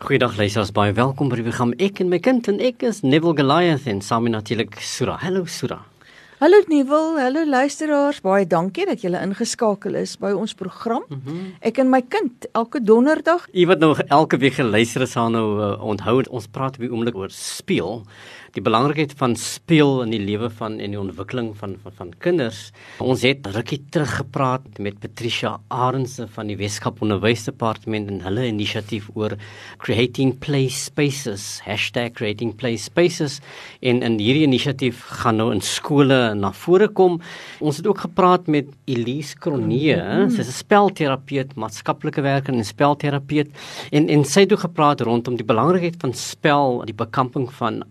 Goeiedag luisters, baie welkom by die program Ek en my kind en ek is Neville Goliath en saam met natuurlik Sura. Hallo Sura. Hallo Nieuwel, hallo luisteraars. Baie dankie dat julle ingeskakel is by ons program. Mm -hmm. Ek en my kind elke donderdag. Jy wat nou elke week geluister het, sal nou uh, onthou ons praat op die oomblik oor speel die belangrikheid van speel in die lewe van en die ontwikkeling van van, van kinders. Ons het rukkie terug gepraat met Patricia Arendse van die Weskaap Onderwysdepartement en hulle inisiatief oor creating play spaces #creatingplayspaces en in hierdie inisiatief gaan nou in skole na vore kom. Ons het ook gepraat met Elise Kronee, mm. sy's 'n spelterapeut, maatskaplike werker en spelterapeut en en sy het ook gepraat rondom die belangrikheid van spel, die bekamping van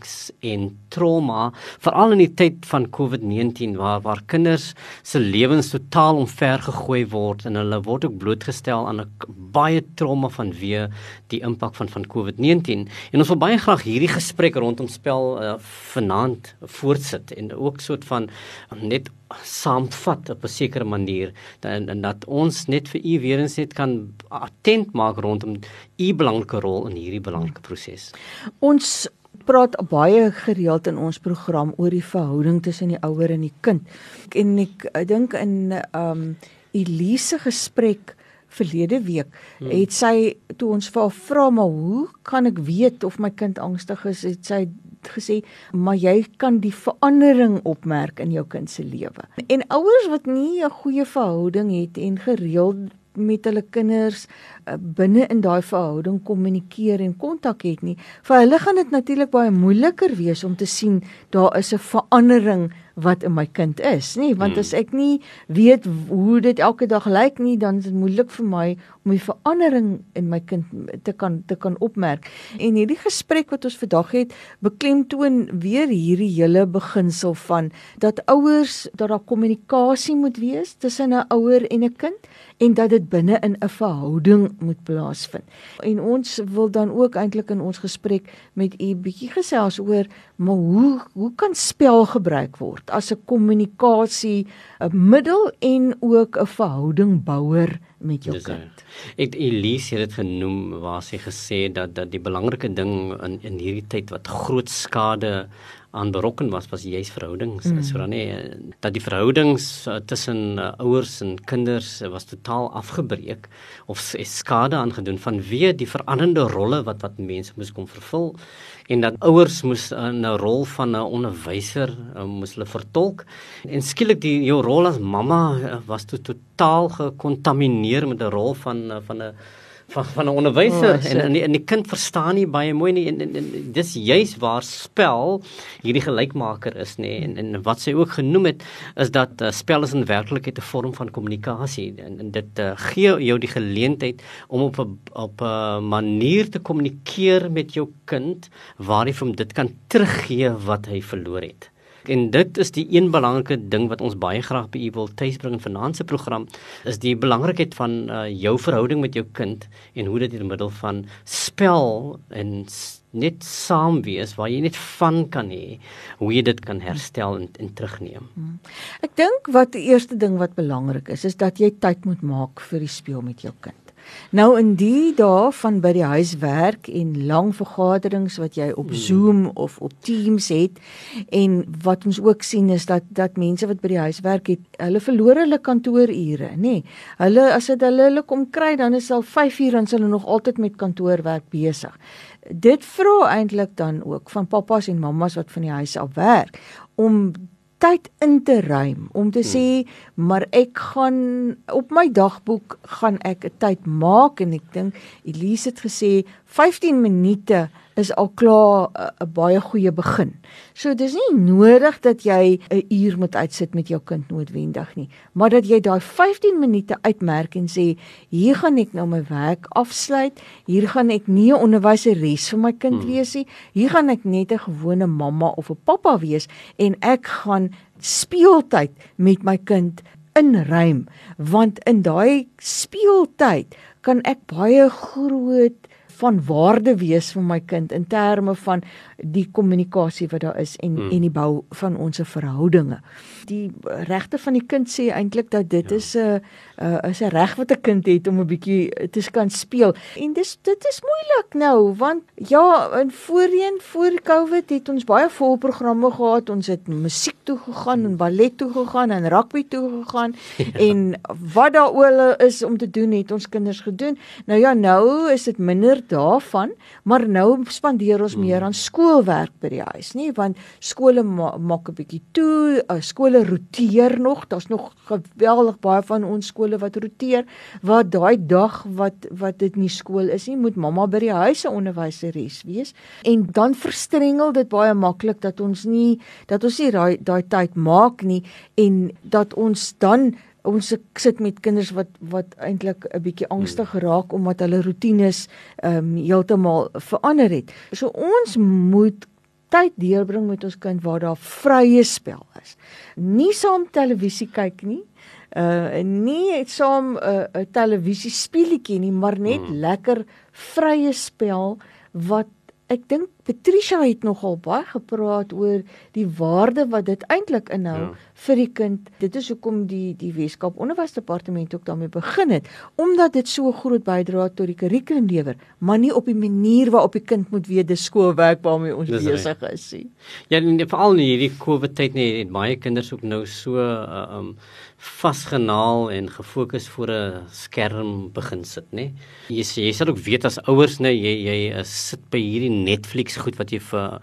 angs en trauma veral in die tyd van COVID-19 waar waar kinders se lewens totaal omvergegooi word en hulle word ook blootgestel aan 'n baie trauma vanweë die impak van van COVID-19 en ons wil baie graag hierdie gesprek rondom spel uh, vanaand voortsit en ook soort van net saamvat op 'n sekere manier en, en dat ons net vir u weer eens net kan attent maak rondom u belangrike rol in hierdie belangrike proses. Ons praat baie gereeld in ons program oor die verhouding tussen die ouer en die kind. En ek, ek dink in um Elise gesprek verlede week hmm. het sy toe ons vir haar vra maar hoe kan ek weet of my kind angstig is het sy gesê maar jy kan die verandering opmerk in jou kind se lewe. En ouers wat nie 'n goeie verhouding het en gereeld met hulle kinders uh, binne in daai verhouding kommunikeer en kontak het nie. Vir hulle gaan dit natuurlik baie moeiliker wees om te sien daar is 'n verandering wat in my kind is, nê? Want hmm. as ek nie weet hoe dit elke dag lyk nie, dan is dit moeilik vir my om die verandering in my kind te kan te kan opmerk. En hierdie gesprek wat ons vandag het, beklemtoon weer hierdie hele beginsel van dat ouers dat daar kommunikasie moet wees tussen 'n ouer en 'n kind en dat dit binne in 'n verhouding moet plaasvind. En ons wil dan ook eintlik in ons gesprek met u bietjie gesels oor maar hoe hoe kan spel gebruik word as 'n kommunikasie 'n middel en ook 'n verhoudingbouer met jou Dis kind. Ek Elise het dit genoem waar sy gesê dat dat die belangrike ding in in hierdie tyd wat groot skade aan berokken was was juis verhoudings mm. so dan nee dat die verhoudings uh, tussen uh, ouers en kinders uh, was totaal afgebreek of skade aangedoen vanweë die veranderende rolle wat wat mense moes kom vervul en dat ouers moes 'n uh, rol van 'n onderwyser uh, moes hulle vertolk en skielik die jou rol as mamma uh, was to, totaal gekontamineer met 'n rol van uh, van 'n van van 'n onderwyser. Oh, en, en en die kind verstaan nie baie mooi nie en, en, en dis juis waar spel hierdie gelykmaker is nê. En en wat sy ook genoem het is dat uh, spel is in werklikheid 'n vorm van kommunikasie. En, en dit uh, gee jou die geleentheid om op 'n op 'n manier te kommunikeer met jou kind waar jy hom dit kan teruggee wat hy verloor het. En dit is die een belangrike ding wat ons baie graag by u wil tuisbring in se program is die belangrikheid van uh, jou verhouding met jou kind en hoe dit die middel van spel en net saam wees waar jy net van kan hê hoe jy dit kan herstel en, en terugneem. Hmm. Ek dink wat die eerste ding wat belangrik is is dat jy tyd moet maak vir die speel met jou kind. Nou in die dae van by die huis werk en lang vergaderings wat jy op hmm. Zoom of op Teams het en wat ons ook sien is dat dat mense wat by die huis werk het, hulle verloor hulle kantoorure, nê. Nee, hulle as dit hulle hulle kom kry dan is al 5 uur en hulle nog altyd met kantoorwerk besig. Dit vra eintlik dan ook van pappas en mammas wat van die huis af werk om tyd in te ruim om te hmm. sê maar ek gaan op my dagboek gaan ek 'n tyd maak en ek dink Elise het gesê 15 minute is al klaar 'n baie goeie begin. So dis nie nodig dat jy 'n uur moet uitsit met jou kind noodwendig nie, maar dat jy daai 15 minute uitmerk en sê hier gaan ek nou my werk afsluit, hier gaan ek nie 'n onderwyseres vir my kind hmm. wees nie, hier gaan ek net 'n gewone mamma of 'n pappa wees en ek gaan speeltyd met my kind inruim want in daai speeltyd kan ek baie groot van waarde wees vir my kind in terme van die kommunikasie wat daar is en mm. en die bou van ons verhoudinge. Die regte van die kind sê eintlik dat dit ja. is 'n uh, is 'n reg wat 'n kind het om 'n bietjie te kan speel. En dis dit is moeilik nou want ja, in voorheen voor Covid het ons baie vol programme gehad. Ons het musiek toe gegaan en ballet toe gegaan en rugby toe gegaan ja. en wat daaroor is om te doen het ons kinders gedoen. Nou ja, nou is dit minder daarvan, maar nou spandeer ons meer aan skoolwerk by die huis, nie? Want skole ma maak 'n bietjie toe, uh, skole roteer nog. Daar's nog geweldig baie van ons skole wat roteer wat daai dag wat wat dit nie skool is nie, moet mamma by die huis 'n onderwyseres wees. En dan verstrengel dit baie maklik dat ons nie dat ons nie daai daai tyd maak nie en dat ons dan ons sit met kinders wat wat eintlik 'n bietjie angstig hmm. raak omdat hulle rotines ehm um, heeltemal verander het. So ons moet tyd deurbring met ons kind waar daar vrye spel is. Nie saam televisie kyk nie. Uh nie saam 'n uh, televisie speletjie nie, maar net hmm. lekker vrye spel wat ek dink Patricia het nogal baie gepraat oor die waarde wat dit eintlik inhou ja. vir die kind. Dit is hoekom die die Weskaap Onderwysdepartement ook daarmee begin het, omdat dit so groot bydra tot die kurrikulum lewer, maar nie op die manier waarop die kind moet weet dis skoolwerk waarmee ons besig is nie. Ja, veral in hierdie COVID tyd nee, het baie kinders ook nou so uh, um vasgenaal en gefokus voor 'n skerm begin sit, nê? Jy jy sal ook weet as ouers, nê, jy jy uh, sit by hierdie Netflix goed wat jy vir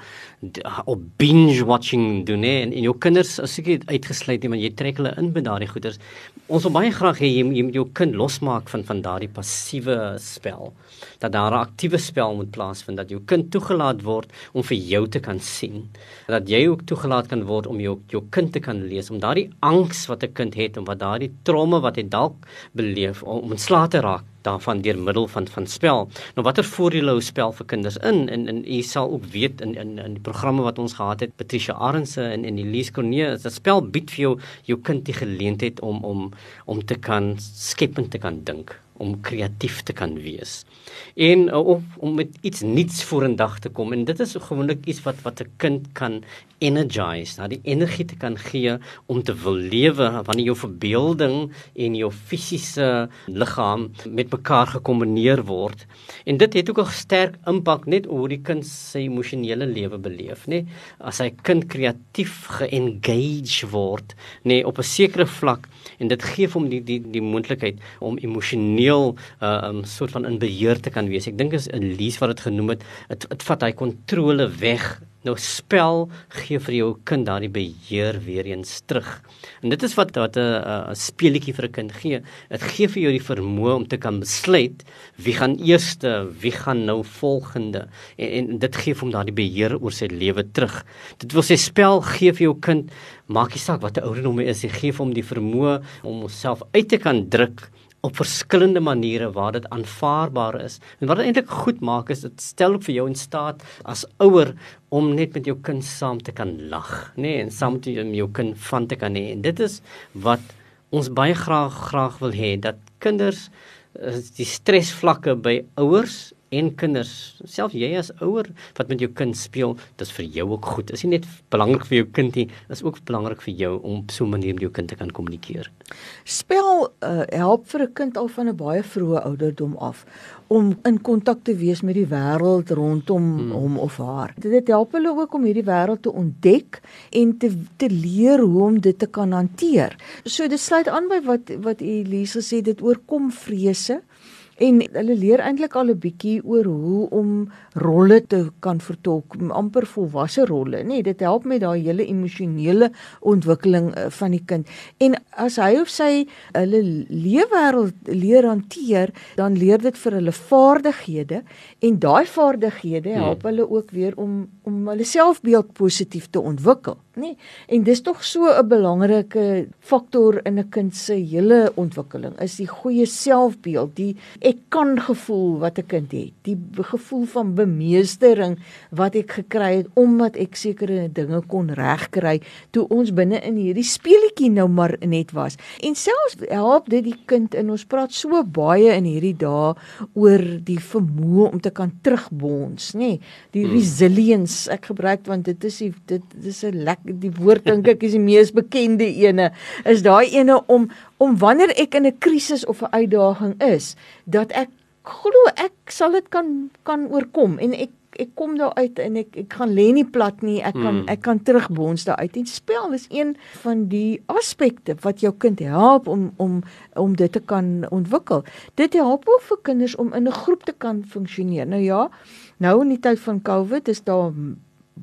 op binge watching doen hè en, en jou kinders as ek uitgesluit nie want jy trek hulle in by daardie goeders. Ons wil baie graag hê jy, jy moet jou kind losmaak van van daardie passiewe spel. Dat daar 'n aktiewe spel moet plaasvind dat jou kind toegelaat word om vir jou te kan sien. Dat jy ook toegelaat kan word om jou jou kind te kan lees om daardie angs wat 'n kind het en wat daardie tromme wat hy dalk beleef om ontslae te raak daarvan deur middel van van spel. Nou watter voordele hou spel vir kinders in en en u sal ook weet in in in die programme wat ons gehad het Patricia Arendse en en Elise Cornee dat spel bied vir jou jou kind die geleentheid om om om te kan skepend te kan dink om kreatief te kan wees en uh, om om met iets nuuts vorendag te kom en dit is gewoonlik iets wat wat 'n kind kan energize, nou die energie te kan gee om te wil lewe wanneer jou verbeelding en jou fisiese liggaam met mekaar gekombineer word. En dit het ook 'n sterk impak net oor die kind se emosionele lewe beleef, nê? As hy kind kreatief geengage word, nê, op 'n sekere vlak en dit gee hom die die die moontlikheid om emosioneel 'n uh, um, soort van in beheer te kan wees. Ek dink is 'n lees wat dit genoem het, dit vat hy kontrole weg Nou spel gee vir jou kind daardie beheer weer eens terug. En dit is wat wat 'n 'n speletjie vir 'n kind gee. Dit gee vir jou die vermoë om te kan besluit wie gaan eerste, wie gaan nou volgende en, en dit gee hom daardie beheer oor sy lewe terug. Dit wil sê spel gee vir jou kind maak nie saak wat 'n ouderdom hy is, hy gee hom die vermoë om homself uit te kan druk op verskillende maniere waar dit aanvaarbaar is. En wat dit eintlik goed maak is dit stel ook vir jou in staat as ouer om net met jou kind saam te kan lag, nê, nee, en saam met jou kind van te kan hê. En dit is wat ons baie graag graag wil hê dat kinders eh, die stresvlakke by ouers en kinders, selfs jy as ouer wat met jou kind speel, dis vir jou ook goed. Is nie net belangrik vir jou kind nie, is ook belangrik vir jou om so 'n manier met jou kind te kan kommunikeer. Spel uh, help vir 'n kind al van 'n baie vroeë ouderdom af om in kontak te wees met die wêreld rondom hmm. hom of haar. Dit help hulle ook om hierdie wêreld te ontdek en te te leer hoe om dit te kan hanteer. So dit sluit aan by wat wat Elise sê dit oorkom vrese en hulle leer eintlik al 'n bietjie oor hoe om rolle te kan vertolk, amper volwasse rolle, nê? Nee, dit help met daai hele emosionele ontwikkeling uh, van die kind. En as hy of sy hulle leefwêreld leer hanteer, dan leer dit vir hulle vaardighede en daai vaardighede hmm. help hulle ook weer om om hulle selfbeeld positief te ontwikkel, nê? Nee, en dis tog so 'n belangrike faktor in 'n kind se hele ontwikkeling is die goeie selfbeeld, die ek kan gevoel wat 'n kind het. Die gevoel van bemeestering wat ek gekry het omdat ek sekere dinge kon regkry toe ons binne in hierdie speletjie nou maar net was. En selfs help dit die kind in ons praat so baie in hierdie dae oor die vermoë om te kan terugbons, nê? Nee, die hmm. resilience ek gebruik want dit is die, dit dis 'n lekker die woord dink ek is die mees bekende ene. Is daai ene om om wanneer ek in 'n krisis of 'n uitdaging is, dat ek glo ek sal dit kan kan oorkom en ek ek kom daar uit en ek ek gaan lê nie plat nie. Ek kan hmm. ek kan terugbons daar uit. En spel is een van die aspekte wat jou kind help om om om dit te kan ontwikkel. Dit help ook vir kinders om in 'n groep te kan funksioneer. Nou ja, nou in die tyd van COVID is daar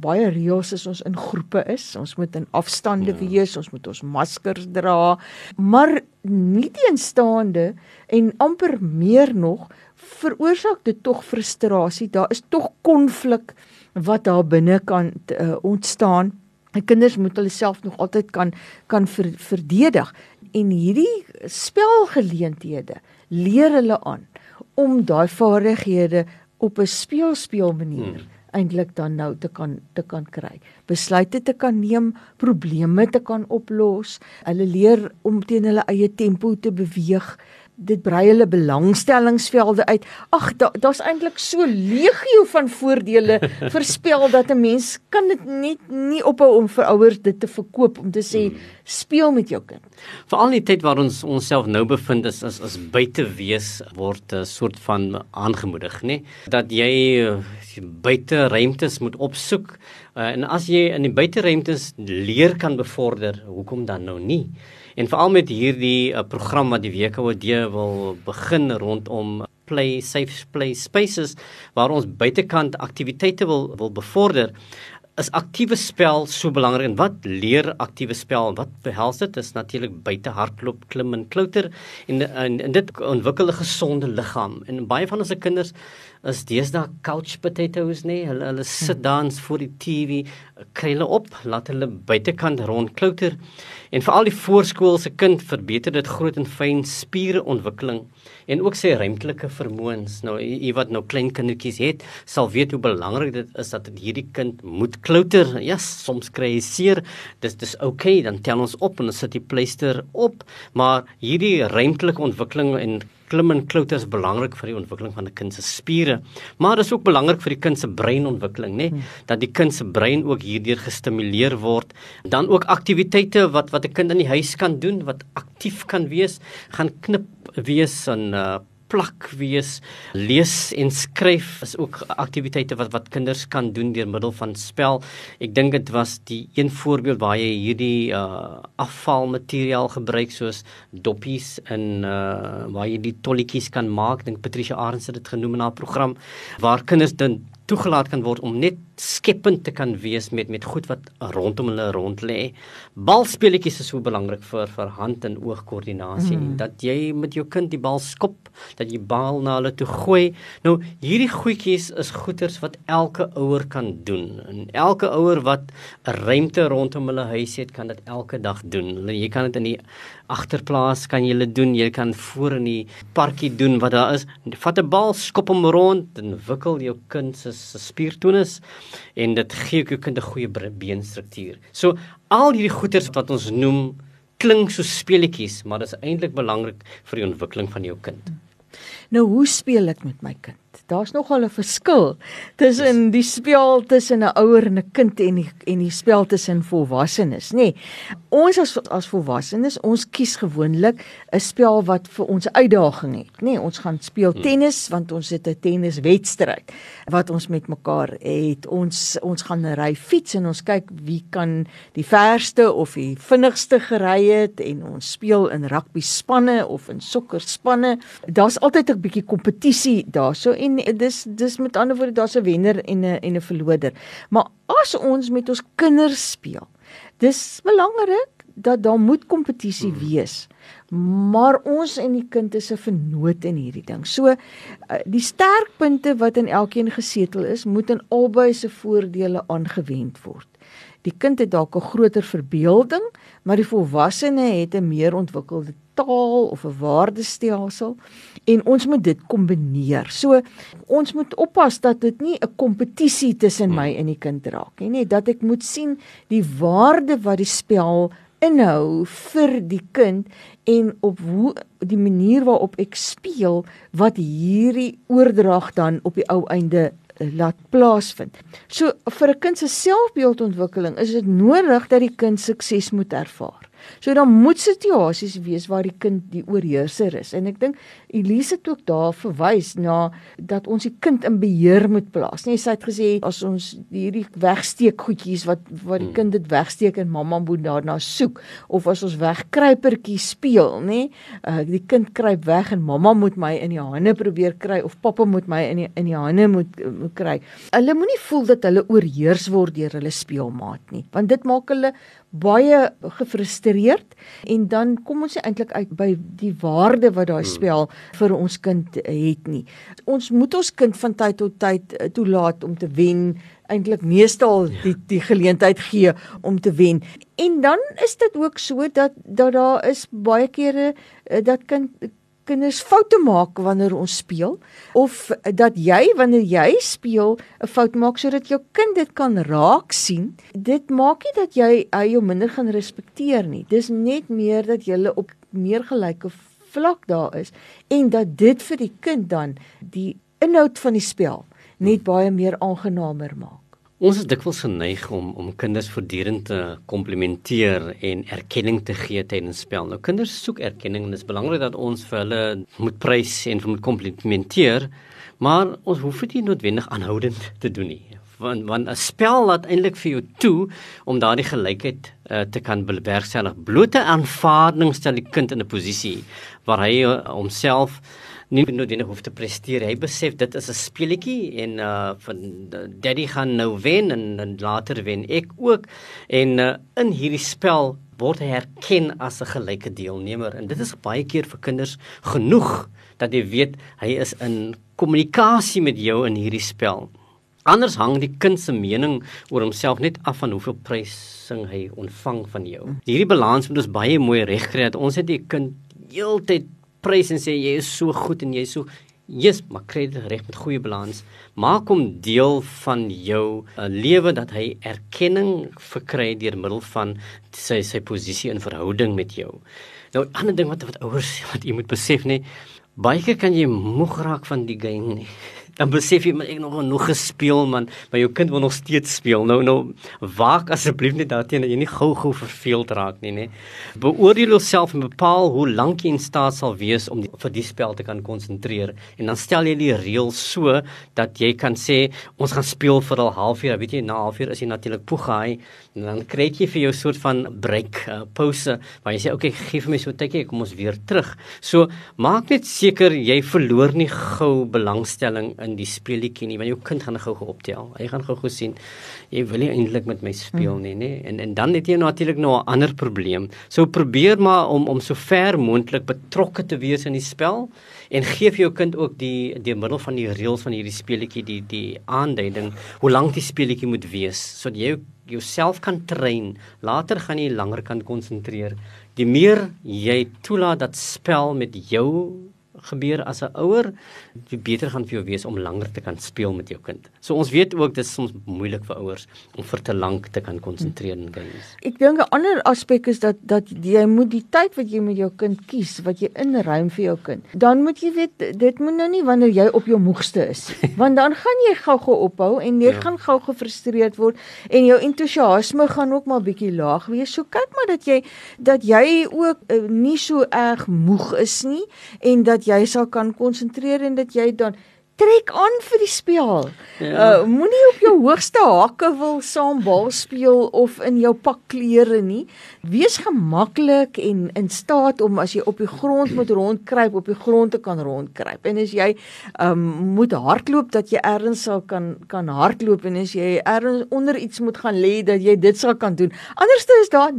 baie reëls as ons in groepe is. Ons moet in afstande ja. wees, ons moet ons maskers dra. Maar nie teenstaande en amper meer nog veroorsaak dit tog frustrasie. Daar is tog konflik wat daar binne kan uh, ontstaan. Die kinders moet hulle self nog altyd kan kan ver, verdedig en hierdie spelgeleenthede leer hulle aan om daai vaardighede op 'n speelspeel manier hmm eintlik dan nou te kan te kan kry. Besluite te kan neem, probleme te kan oplos. Hulle leer om teen hulle eie tempo te beweeg dit brei hulle belangstellingsvelde uit. Ag, daar's da eintlik so legio van voordele verspel dat 'n mens kan dit net nie ophou om vir ouers dit te verkoop om te sê hmm. speel met jou kind. Veral in die tyd waar ons onsself nou bevind is as as buite wees word 'n soort van aangemoedig, nê? Dat jy uh, buite ruimtes moet opsoek. Uh, en as jy in die buite ruimtes leer kan bevorder, hoekom dan nou nie? En veral met hierdie uh, program wat die WKOD wil begin rondom play safe play spaces waar ons buitekant aktiwiteite wil wil bevorder is aktiewe spel so belangrik en wat leer aktiewe spel wat behels dit? Is natuurlik buite hardloop klim en klouter en, en en dit ontwikkel 'n gesonde liggaam. En baie van ons se kinders is deesdae couch potatoes nê hulle hulle sit dans voor die TV kry hulle op laat hulle buitekant rond klouter En vir al die voorskoolse kind verbeter dit groot en fyn spiereontwikkeling en ook sy ruimtelike vermoëns. Nou u wat nou klein kindertjies het, sal weet hoe belangrik dit is dat hierdie kind moet klouter. Ja, yes, soms kry hy seer. Dis dis oukei, okay, dan tel ons op en ons sit die pleister op, maar hierdie ruimtelike ontwikkeling en klim en klouter is belangrik vir die ontwikkeling van 'n kind se spiere, maar dit is ook belangrik vir die kind se breinontwikkeling, nê, nee? dat die kind se brein ook hierdeur gestimuleer word. Dan ook aktiwiteite wat wat 'n kind in die huis kan doen wat aktief kan wees, gaan knip wees en uh, plak wees. Lees en skryf is ook aktiwiteite wat wat kinders kan doen deur middel van spel. Ek dink dit was die een voorbeeld waar jy hierdie uh afvalmateriaal gebruik soos doppies in uh waar jy die tolletjies kan maak. Dink Patricia Arends het dit genoem in haar program waar kinders dan toegelaat kan word om net skepend te kan wees met met goed wat rondom hulle rond lê. Balspeletjies is so belangrik vir vir hand en oogkoördinasie mm. dat jy met jou kind die bal skop, dat jy bal na hulle toe gooi. Nou hierdie goedjies is goeters wat elke ouer kan doen. En elke ouer wat 'n ruimte rondom hulle huis het, kan dit elke dag doen. Jy kan dit in die agterplaas kan jy dit doen. Jy kan voor in die parkie doen wat daar is. Vat 'n bal, skop hom rond en wikkel jou kind se spiertonus en dit gee jou kind 'n goeie beenstruktuur. So al hierdie goeters wat ons noem klink so speletjies, maar dit is eintlik belangrik vir die ontwikkeling van jou kind. Nou hoe speel ek met my kind? Daar's nogal 'n verskil tussen die spel tussen 'n ouer en 'n kind en die en die spel tussen volwassenes, nê. Nee, ons as as volwassenes, ons kies gewoonlik 'n spel wat vir ons uitdaging het, nê. Nee, ons gaan speel hmm. tennis want ons het 'n tenniswedstryd wat ons met mekaar het. Ons ons gaan ry fiets en ons kyk wie kan die verste of die vinnigste gery het en ons speel in rugby spanne of in sokker spanne. Daar's altyd 'n bietjie kompetisie daarso en dis dis met ander woorde daar's 'n wenner en 'n en 'n verloder. Maar as ons met ons kinders speel, dis belangrik dat daar moet kompetisie hmm. wees. Maar ons en die kind is 'n vennoot in hierdie ding. So uh, die sterkpunte wat in elkeen gesetel is, moet in albei se voordele aangewend word. Die kind het dalk 'n groter verbeelding, maar die volwassene het 'n meer ontwikkelde taal of 'n waardestelsel en ons moet dit kombineer. So ons moet oppas dat dit nie 'n kompetisie tussen my en die kind raak nie, net dat ek moet sien die waarde wat die spel inhou vir die kind en op hoe die manier waarop ek speel wat hierdie oordrag dan op die ou einde eh, laat plaasvind. So vir 'n kind se selfbeeldontwikkeling is dit nodig dat die kind sukses moet ervaar. So dan moet situasies wees waar die kind die oorheerser is. En ek dink Elise het ook daar verwys na dat ons die kind in beheer moet plaas. Nee, sy het gesê as ons hierdie wegsteek goedjies wat wat die hmm. kind dit wegsteek en mamma moet daarna soek of as ons wegkruipertjie speel, nê? Nee, uh, die kind kruip weg en mamma moet my in die hande probeer kry of pappa moet my in die in die hande moet, moet kry. Hulle moenie voel dat hulle oorheers word deur hulle speelmaat nie, want dit maak hulle baie gefrustreerd en dan kom ons eintlik uit by die waarde wat daai hmm. spel vir ons kind het nie. Ons moet ons kind van tyd tot tyd eh, toelaat om te wen, eintlik meestal ja. die die geleentheid gee om te wen. En dan is dit ook so dat dat daar is baie kere eh, dat kind kinders foute maak wanneer ons speel of dat jy wanneer jy speel 'n fout maak sodat jou kind dit kan raak sien. Dit maak nie dat jy hy jou minder gaan respekteer nie. Dis net meer dat jy op meer gelyke vlak daar is en dat dit vir die kind dan die inhoud van die spel net baie meer aangenaamer maak. Ons is dikwels geneig om om kinders voortdurend te komplimenteer en erkenning te gee tydens spel. Nou kinders soek erkenning en dit is belangrik dat ons vir hulle moet prys en moet komplimenteer, maar ons hoef dit nie noodwendig aanhoudend te doen nie. Want want 'n spel laat eintlik vir jou toe om daardie gelykheid uh, te kan bewerkstellig. Blote aanvaarding stel die kind in 'n posisie waar hy uh, homself uh, nie noodwendig hoef te presteer. Hy besef dit is 'n speletjie en uh van daddy gaan nou wen en, en later wen ek ook. En uh, in hierdie spel word hy herken as 'n gelyke deelnemer en dit is baie keer vir kinders genoeg dat jy weet hy is in kommunikasie met jou in hierdie spel. Anders hang die kind se mening oor homself net af van hoeveel prysing hy ontvang van jou. Hierdie balans moet ons baie mooi regkry dat ons net die kind heeltyd prys en sê jy is so goed en jy is so Jesus, maar kry dit reg met goeie balans. Maak hom deel van jou uh, lewe dat hy erkenning verkry deur middel van sy sy posisie in verhouding met jou. Nou 'n ander ding wat wat ouers wat jy moet besef nê, baie keer kan jy moeg raak van die game nie dan besef jy maar ek nog genoeg gespeel man, maar jou kind wil nog steeds speel. Nou nou waak asseblief net daarteen dat jy nie gou-gou verveeld raak nie, nê. Beoordeel jouself en bepaal hoe lank jy in staat sal wees om die, vir die spel te kan konsentreer en dan stel jy die reël so dat jy kan sê ons gaan speel vir al halfuur, weet jy, na halfuur is jy natuurlik poegaai en dan kry jy vir jou soort van break, uh, pause waar jy sê okay, gee vir my so 'n tydjie, kom ons weer terug. So maak net seker jy verloor nie gou belangstelling in die speletjie nie want jou kind gaan gou-gou optel. Hy gaan gou-gou sien jy wil nie eintlik met my speel nie, nê? En en dan het jy natuurlik nou 'n ander probleem. So probeer maar om om so ver moontlik betrokke te wees in die spel en gee vir jou kind ook die die middel van die reëls van hierdie speletjie die die aanduiding hoe lank die speletjie moet wees sodat jy jouself kan train. Later gaan jy langer kan konsentreer. Die meer jy toelaat dat spel met jou gebeur as 'n ouer, die beter gaan vir jou wees om langer te kan speel met jou kind. So ons weet ook dis soms moeilik vir ouers om vir te lank te kan konsentreer in games. Ek dink 'n ander aspek is dat dat jy moet die tyd wat jy met jou kind kies, wat jy inruim vir jou kind. Dan moet jy weet dit moet nou nie wanneer jy op jou moegste is, want dan gaan jy gou-gou ophou en jy ja. gaan gou gefrustreerd word en jou entoesiasme gaan ook maar bietjie laag wees. So kyk maar dat jy dat jy ook uh, nie so erg moeg is nie en dat jy jy sal kan konsentreer en dat jy dan trek aan vir die spel. Ja. Uh moenie op jou hoogste hakke wil saam bal speel of in jou pak klere nie. Wees gemaklik en in staat om as jy op die grond moet rondkruip, op die grond te kan rondkruip. En as jy um moet hardloop dat jy ergens sal kan kan hardloop en as jy ergens onder iets moet gaan lê dat jy dit sal kan doen. Anderste is daar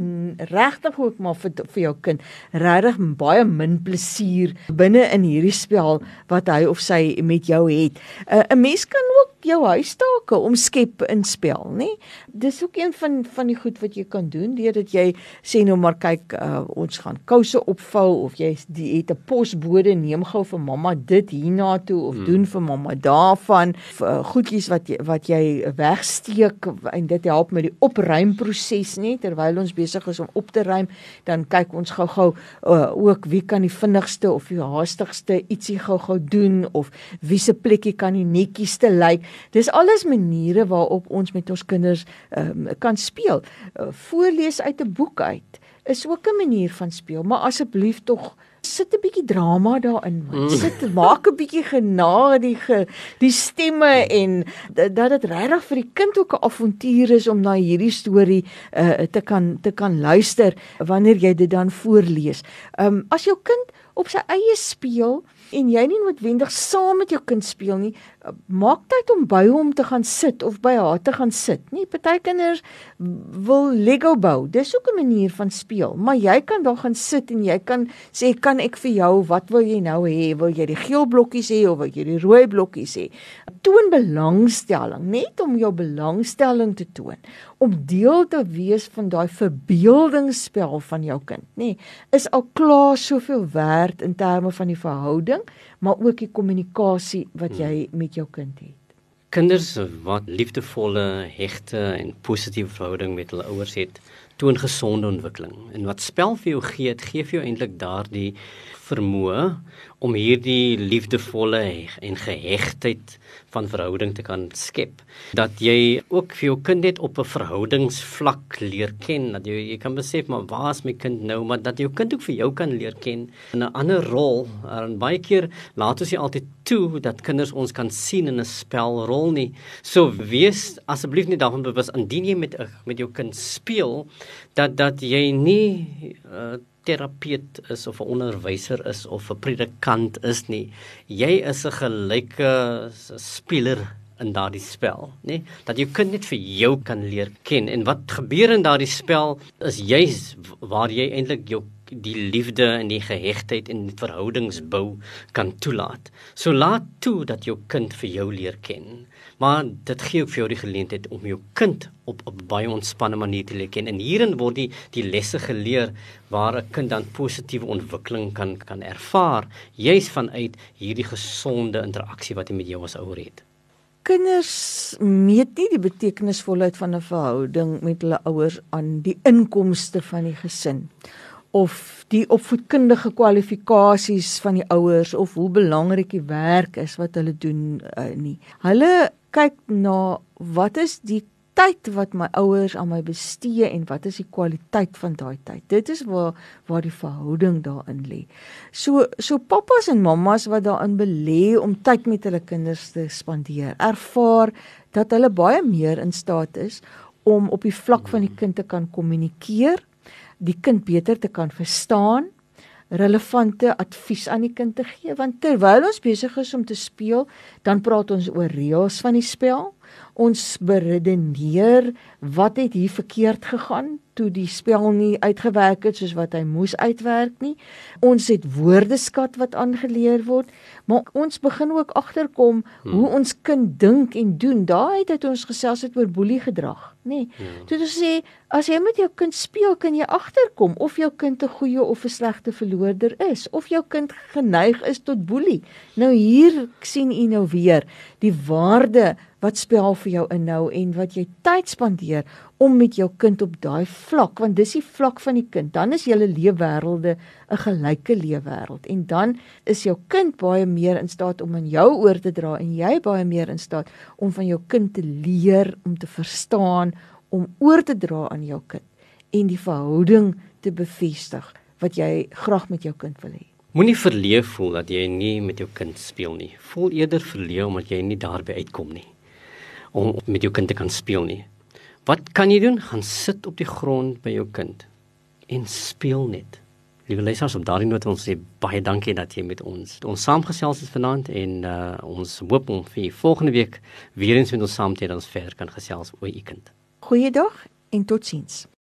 regtig ook maar vir vir jou kind regtig baie min plesier binne in hierdie spel wat hy of sy met jou het. Uh, 'n Mens kan ook jou huistake omskep in spel, nê? Dis ook een van van die goed wat jy kan doen deurdat jy sê nou maar kyk, uh, ons gaan kouse opvou of jy die het 'n posbode neem gou vir mamma dit hiernatoe of hmm. doen vir mamma daarvan uh, goedjies wat jy wat jy wegsteek en dit help met die opruimproses nê terwyl ons besig is om op te ruim, dan kyk ons gou-gou uh, ook wie kan die vinnigste of die haastigste ietsie gou-gou doen of wie se plekkie kan die netjieste lyk. Dis alles maniere waarop ons met ons kinders um, kan speel. Uh, voorlees uit 'n boek uit is ook 'n manier van speel, maar asseblief tog sit 'n bietjie drama daarin. Mm. Sit maak 'n bietjie genade die die stemme en dat dit regtig vir die kind ook 'n avontuur is om na hierdie storie uh, te kan te kan luister wanneer jy dit dan voorlees. Ehm um, as jou kind op sy eie speel en jy nie noodwendig saam met jou kind speel nie, maak tyd om by hom te gaan sit of by haar te gaan sit. Nie party kinders wil Lego bou. Dis ook 'n manier van speel, maar jy kan daar gaan sit en jy kan sê kan ek vir jou wat wil jy nou hê? Wil jy die geel blokkies hê of wil jy die rooi blokkies hê? Toon belangstelling, net om jou belangstelling te toon, om deel te wees van daai verbeeldingsspel van jou kind, nê? Is al klaar soveel werd in terme van die verhouding, maar ook die kommunikasie wat jy met jou kind het. Kinders wat liefdevolle, hegte en positiewe verhouding met hulle ouers het, toon gesonde ontwikkeling. En wat spel vir jou gee, dit gee vir jou eintlik daardie vermoë om hierdie liefdevolle en gehegtheid van verhouding te kan skep. Dat jy ook vir jou kind net op 'n verhoudingsvlak leer ken, dat jy jy kan besef maar waar is my kind nou, maar dat jou kind ook vir jou kan leer ken in 'n ander rol. En baie keer laat ons nie altyd toe dat kinders ons kan sien in 'n spelrol nie. So wees asseblief nie daarvan bewus indien jy met met jou kind speel dat dat jy nie uh, terapeut is of 'n onderwyser is of 'n predikant is nie. Jy is 'n gelyke speler in daardie spel, nê? Dat jy kind net vir jou kan leer ken en wat gebeur in daardie spel is juis waar jy eintlik jou die liefde en die gehegtheid en verhoudings bou kan toelaat. So laat toe dat jou kind vir jou leer ken. Maar dit gee ook vir jou die geleentheid om jou kind op 'n baie ontspanne manier te leer ken. En hierin word die die lesse geleer waar 'n kind dan positiewe ontwikkeling kan kan ervaar juis vanuit hierdie gesonde interaksie wat hy met jou as ouer het. Kinders meet nie die betekenisvolheid van 'n verhouding met hulle ouers aan die inkomste van die gesin of die opvoedkundige kwalifikasies van die ouers of hoe belangrik die werk is wat hulle doen uh, nie. Hulle kyk na wat is die tyd wat my ouers aan my bestee en wat is die kwaliteit van daai tyd. Dit is waar waar die verhouding daarin lê. So so pappas en mammas wat daarin belê om tyd met hulle kinders te spandeer, ervaar dat hulle baie meer in staat is om op die vlak van die kind te kan kommunikeer die kind beter te kan verstaan, relevante advies aan die kind te gee want terwyl ons besig is om te speel, dan praat ons oor reëls van die spel. Ons beredeneer wat het hier verkeerd gegaan toe die spel nie uitgewerk het soos wat hy moes uitwerk nie. Ons het woordeskat wat aangeleer word, maar ons begin ook agterkom hmm. hoe ons kind dink en doen. Daai het ons gesels het oor boelie gedrag, nê. Nee. Hmm. Toe ons sê as jy met jou kind speel, kan jy agterkom of jou kind 'n goeie of 'n slegte verloorder is of jou kind geneig is tot boelie. Nou hier sien u nou weer die waarde wat spel vir jou inhou en wat jy tyd spandeer om met jou kind op daai vlak want dis die vlak van die kind. Dan is julle leefwêrelde 'n gelyke leefwêreld en dan is jou kind baie meer in staat om aan jou oor te dra en jy baie meer in staat om van jou kind te leer om te verstaan om oor te dra aan jou kind en die verhouding te bevestig wat jy graag met jou kind wil hê. Moenie verleë voel dat jy nie met jou kind speel nie. Voel eerder verleë omdat jy nie daarby uitkom nie om met jou kind te kan speel nie. Wat kan jy doen? Gaan sit op die grond by jou kind en speel net. Liewe lesers, op daardie noot wil ons sê baie dankie dat jy met ons ons saamgesels het vanaand en uh, ons hoop om vir volgende week weer eens met ons saam te ons verder kan gesels oor u kind. Goeiedag en totsiens.